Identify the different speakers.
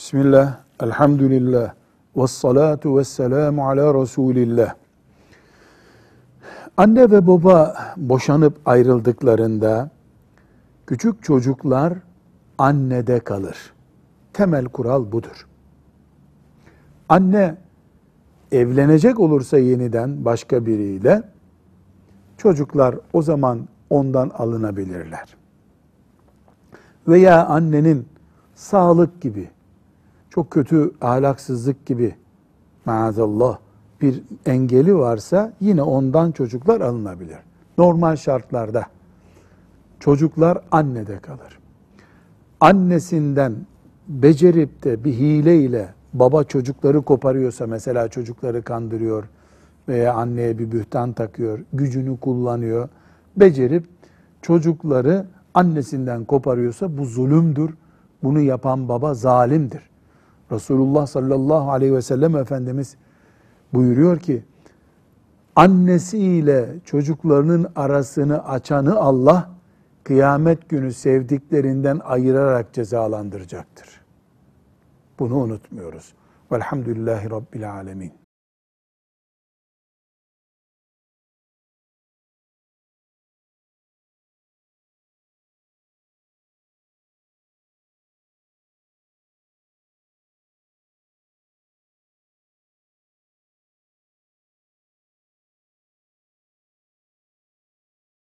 Speaker 1: Bismillah, elhamdülillah, ve salatu ve selamu ala Resulillah. Anne ve baba boşanıp ayrıldıklarında küçük çocuklar annede kalır. Temel kural budur. Anne evlenecek olursa yeniden başka biriyle çocuklar o zaman ondan alınabilirler. Veya annenin sağlık gibi, çok kötü ahlaksızlık gibi maazallah bir engeli varsa yine ondan çocuklar alınabilir. Normal şartlarda çocuklar annede kalır. Annesinden becerip de bir hileyle baba çocukları koparıyorsa mesela çocukları kandırıyor veya anneye bir bühtan takıyor, gücünü kullanıyor, becerip çocukları annesinden koparıyorsa bu zulümdür. Bunu yapan baba zalimdir. Resulullah sallallahu aleyhi ve sellem Efendimiz buyuruyor ki annesiyle çocuklarının arasını açanı Allah kıyamet günü sevdiklerinden ayırarak cezalandıracaktır. Bunu unutmuyoruz. Velhamdülillahi Rabbil Alemin.